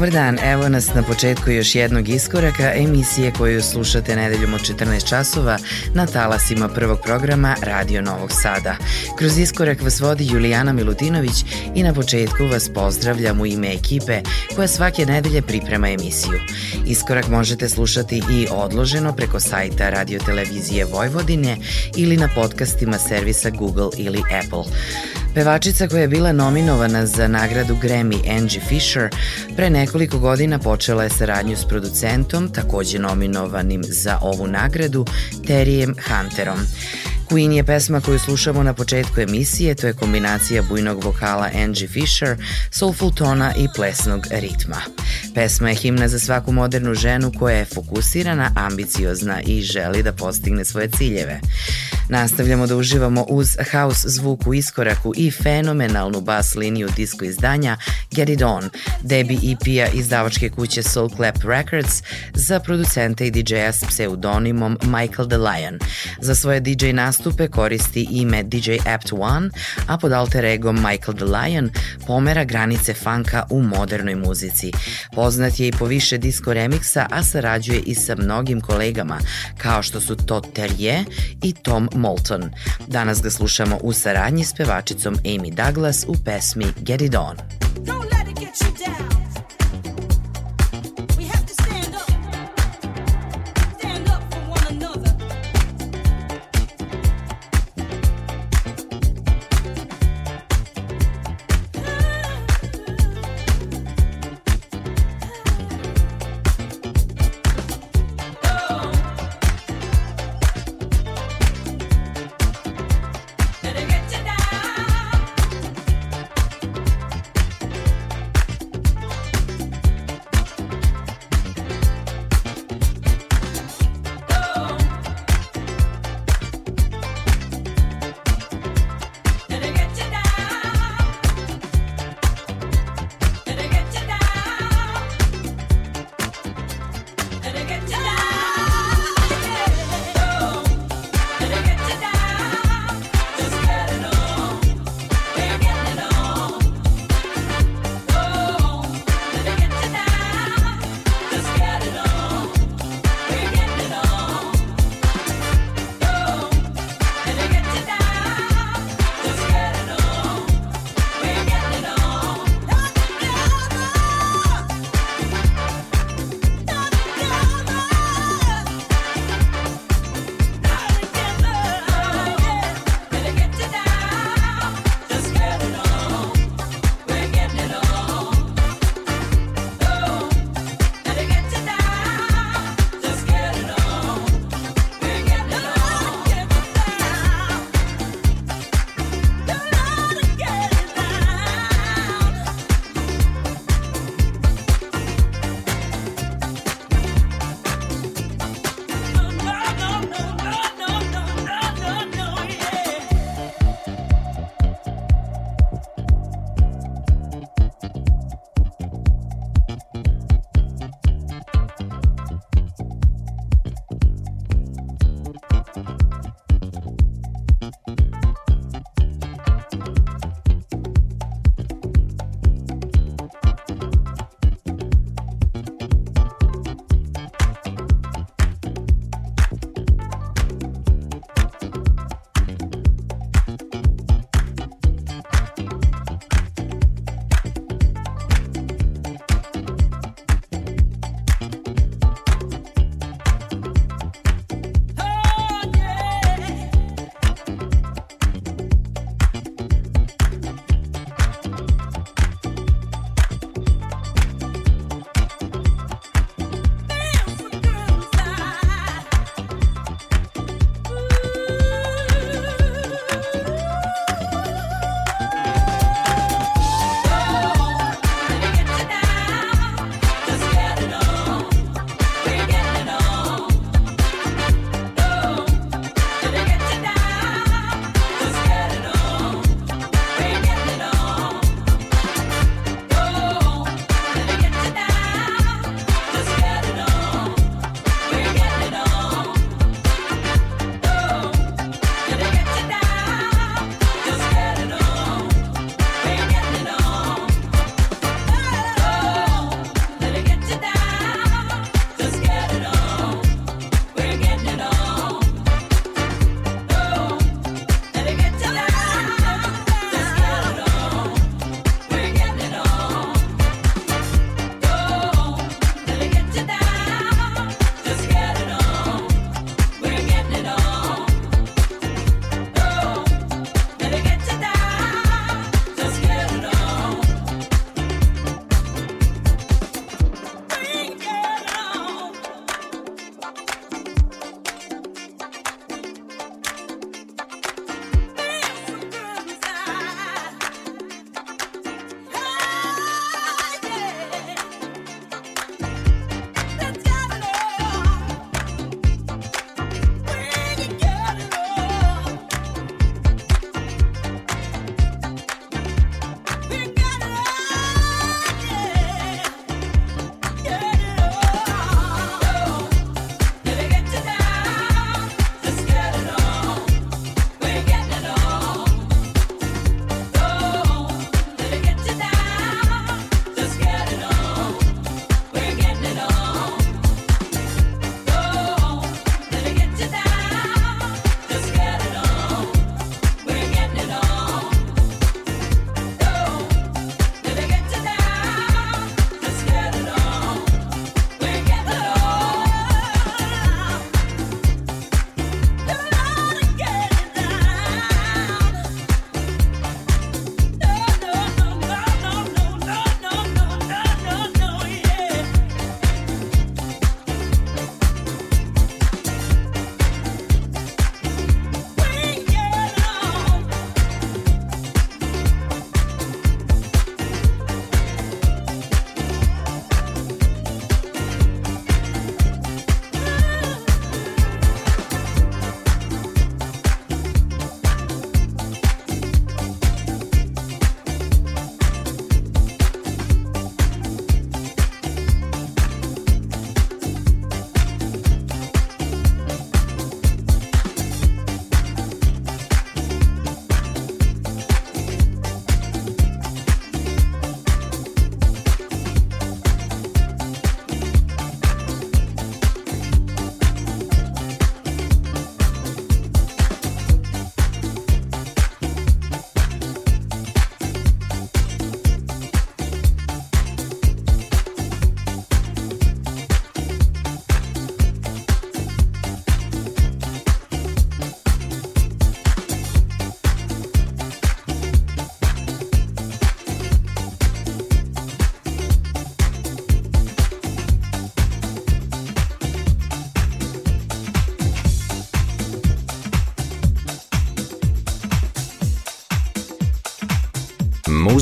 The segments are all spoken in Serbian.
Dobar dan, evo nas na početku još jednog iskoraka emisije koju slušate nedeljom od 14 časova na talasima prvog programa Radio Novog Sada. Kroz iskorak vas vodi Julijana Milutinović i na početku vas pozdravljam u ime ekipe koja svake nedelje priprema emisiju. Iskorak možete slušati i odloženo preko sajta Radio Televizije Vojvodine ili na podcastima servisa Google ili Apple. Pevačica koja je bila nominovana za nagradu Grammy Angie Fisher pre nekoliko godina počela je saradnju s producentom, takođe nominovanim za ovu nagradu, Terijem Hunterom. Queen je pesma koju slušamo na početku emisije, to je kombinacija bujnog vokala Angie Fisher, soulful tona i plesnog ritma. Pesma je himna za svaku modernu ženu koja je fokusirana, ambiciozna i želi da postigne svoje ciljeve. Nastavljamo da uživamo uz house zvuk u iskoraku i fenomenalnu bas liniju disko izdanja Get It On, debi EP-a izdavačke kuće Soul Clap Records za producenta i DJ-a s pseudonimom Michael DeLion. Za svoje DJ nastupe koristi ime DJ Apt One, a pod alter egom Michael DeLion pomera granice funka u modernoj muzici. Poznat je i po više disco remiksa, a sarađuje i sa mnogim kolegama, kao što su Todd Terje i Tom Moulton. Danas ga slušamo u saradnji s pevačicom Amy Douglas u pesmi Get It On. Don't let it get you down.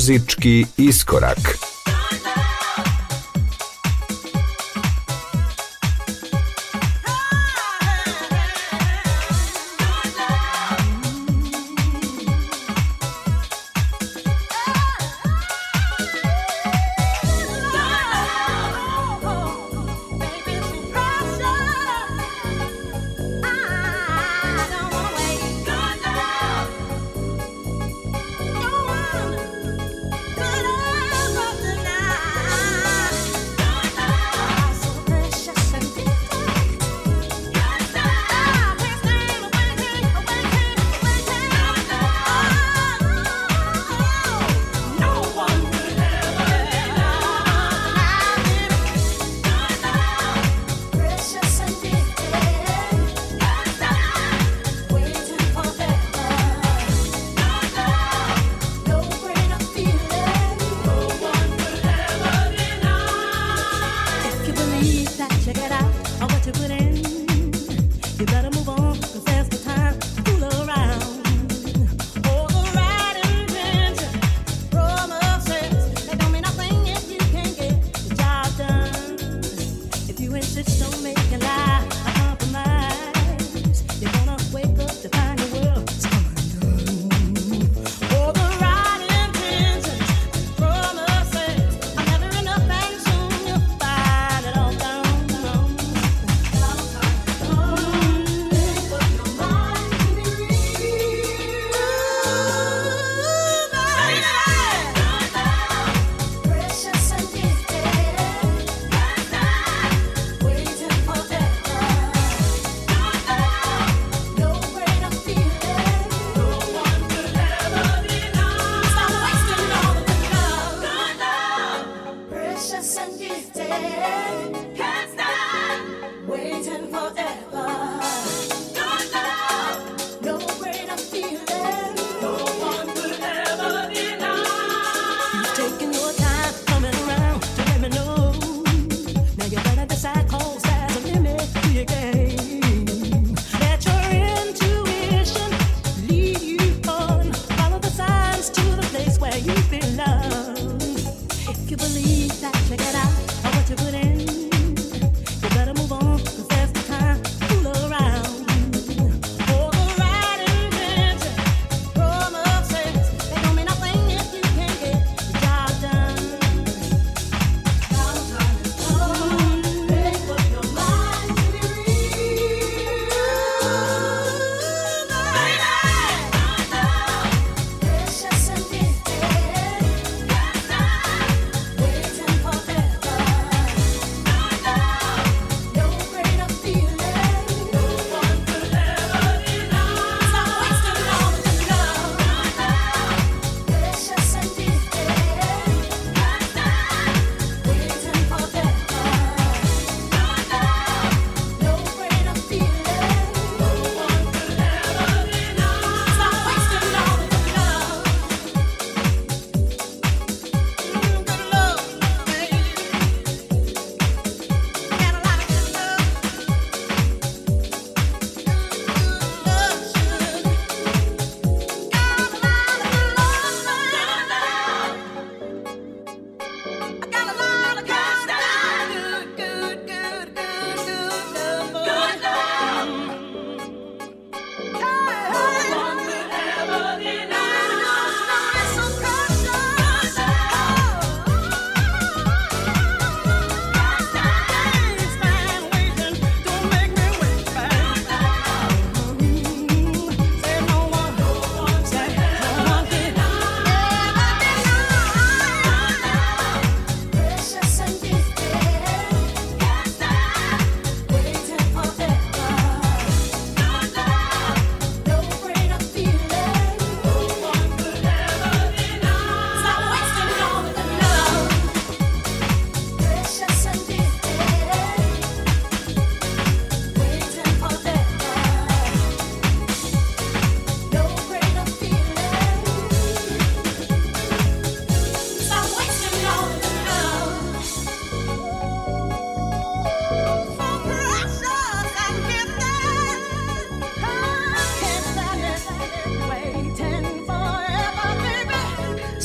Muzički iskorak.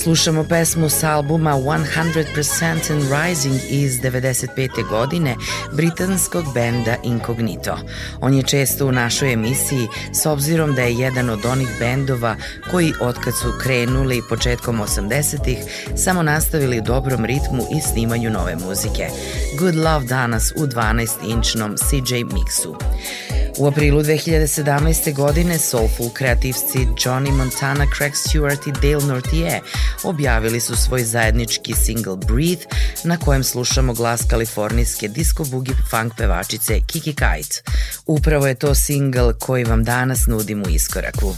Slušamo pesmu s albuma 100% and Rising iz 95. godine britanskog benda Incognito. On je često u našoj emisiji s obzirom da je jedan od onih bendova koji otkad su krenuli početkom 80-ih samo nastavili u dobrom ritmu i snimanju nove muzike. Good Love danas u 12-inčnom CJ mixu. U aprilu 2017. godine soulful kreativci Johnny Montana, Craig Stewart i Dale Nortier objavili su svoj zajednički single Breathe na kojem slušamo glas kalifornijske disco boogie funk pevačice Kiki Kite. Upravo je to single koji vam danas nudim u iskoraku.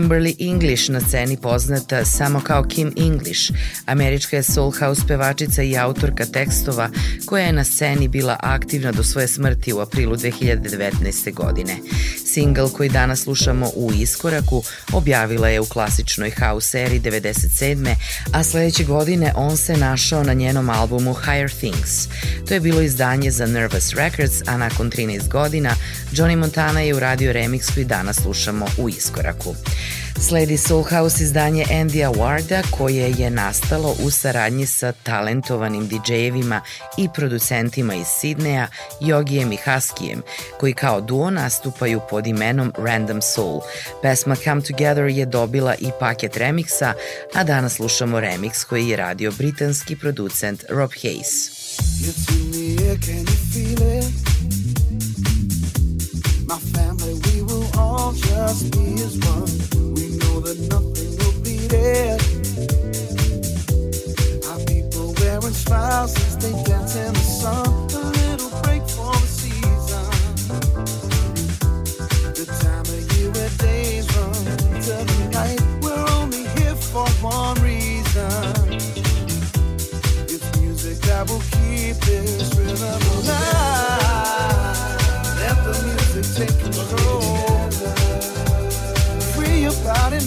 Kimberly English na sceni poznata samo kao Kim English, američka je soul house pevačica i autorka tekstova koja je na sceni bila aktivna do svoje smrti u aprilu 2019. godine. Single koji danas slušamo u iskoraku objavila je u klasičnoj house seriji 97. a sledeće godine on se našao na njenom albumu Higher Things. To je bilo izdanje za Nervous Records, a nakon 13 godina Johnny Montana je uradio remix koji danas slušamo u iskoraku. Sledi Soul House izdanje Andy Warda koje je nastalo u saradnji sa talentovanim DJ-evima i producentima iz Sidneja, Jogijem i Haskijem, koji kao duo nastupaju pod imenom Random Soul. Pesma Come Together je dobila i paket remiksa, a danas slušamo remix koji je radio britanski producent Rob Hayes. It's My family, we will all just be as one. We know that nothing will be there. Our people wearing smiles as they dance in the sun. A little break for the season. The time of year where days run to the night. We're only here for one reason. It's music that will keep this rhythm alive.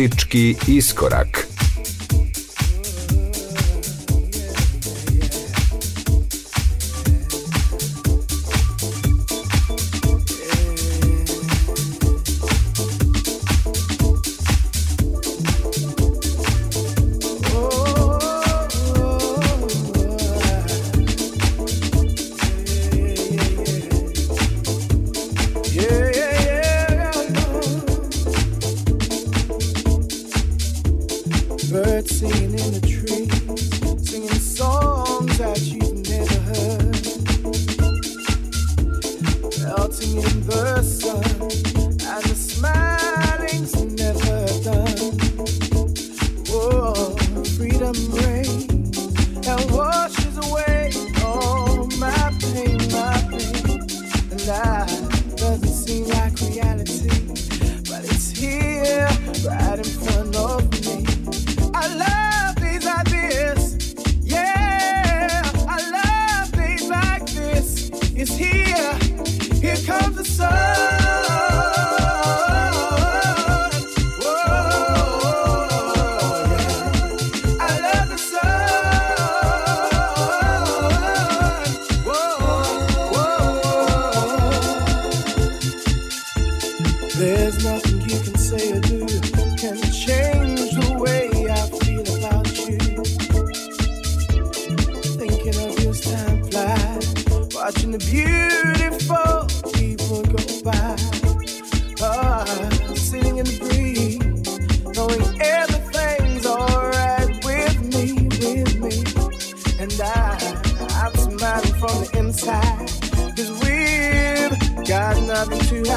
Muzički iskorak.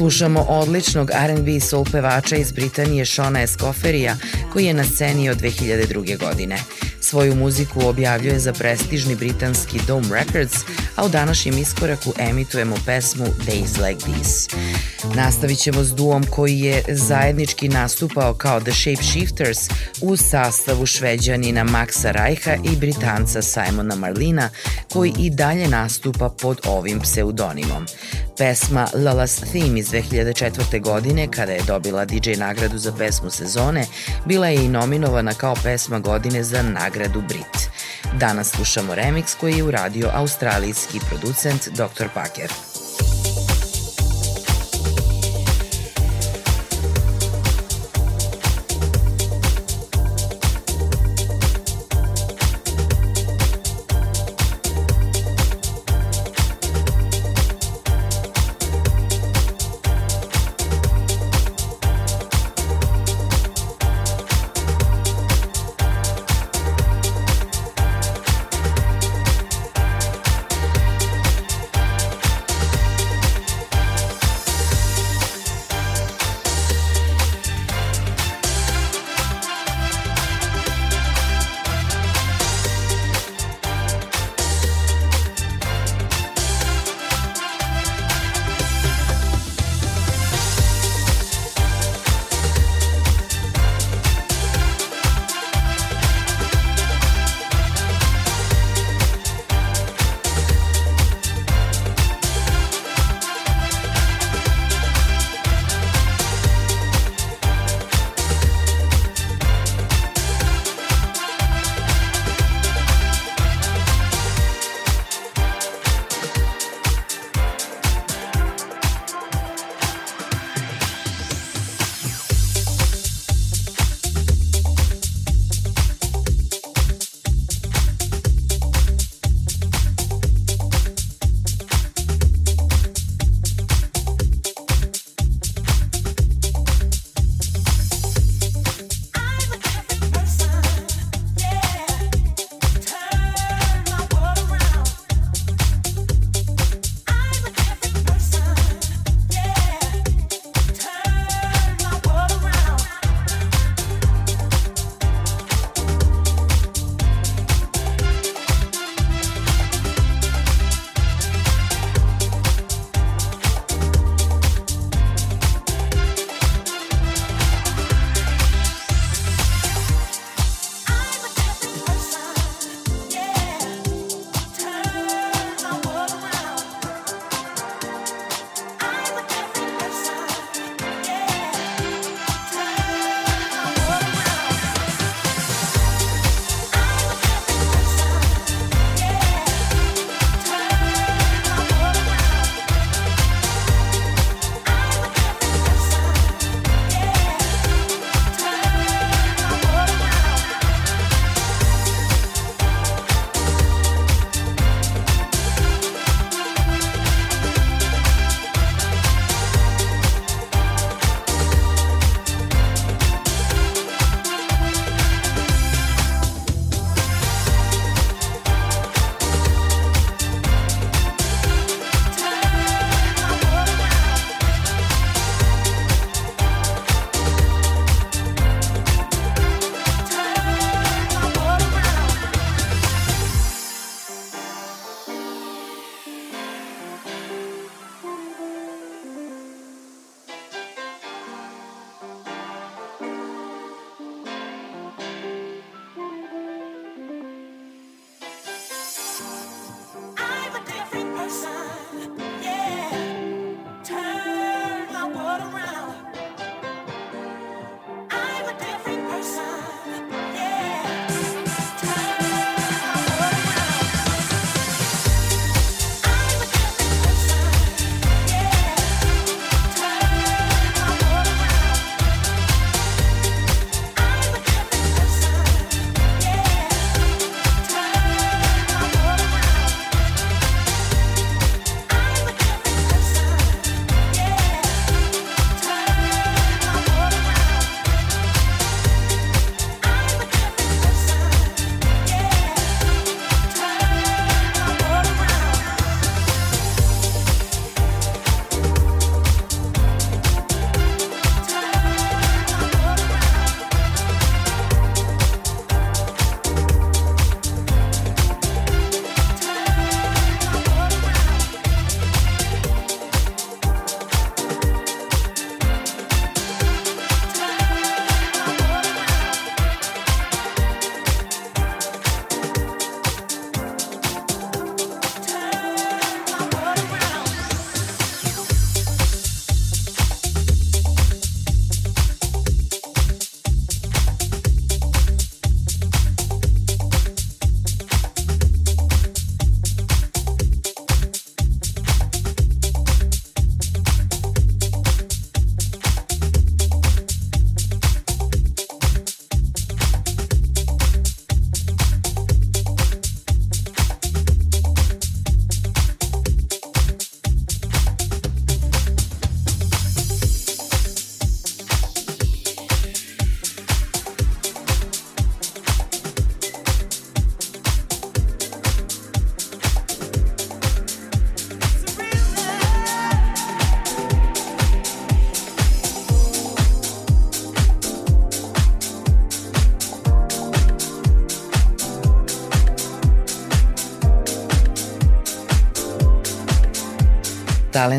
Slušamo odličnog R&B soul pevača iz Britanije Shona Escoferija koji je na sceni od 2002. godine. Svoju muziku objavljuje za prestižni britanski Dome Records, a u današnjem iskoraku emitujemo pesmu Days Like This. Nastavit ćemo s duom koji je zajednički nastupao kao The Shapeshifters u sastavu šveđanina Maxa Rajha i britanca Simona Marlina, koji i dalje nastupa pod ovim pseudonimom. Pesma Lala's Theme iz 2004. godine, kada je dobila DJ nagradu za pesmu sezone, bila je i nominovana kao pesma godine za nagradu Brit. Danas slušamo remix koji je uradio australijski producent Dr. Packer.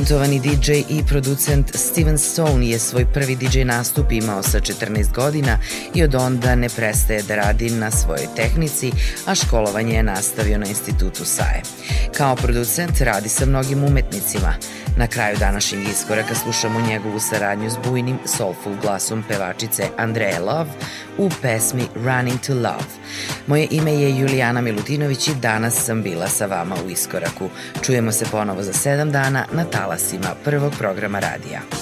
Talentovani DJ i producent Steven Stone je svoj prvi DJ nastup imao sa 14 godina i od onda ne prestaje da radi na svojoj tehnici, a školovanje je nastavio na institutu SAE. Kao producent radi sa mnogim umetnicima. Na kraju današnjeg iskoraka slušamo njegovu saradnju s bujnim soulful glasom pevačice Andreje Love u pesmi Running to Love. Moje ime je Julijana Milutinović i danas sam bila sa vama u iskoraku. Čujemo se ponovo za sedam dana na talasima prvog programa radija.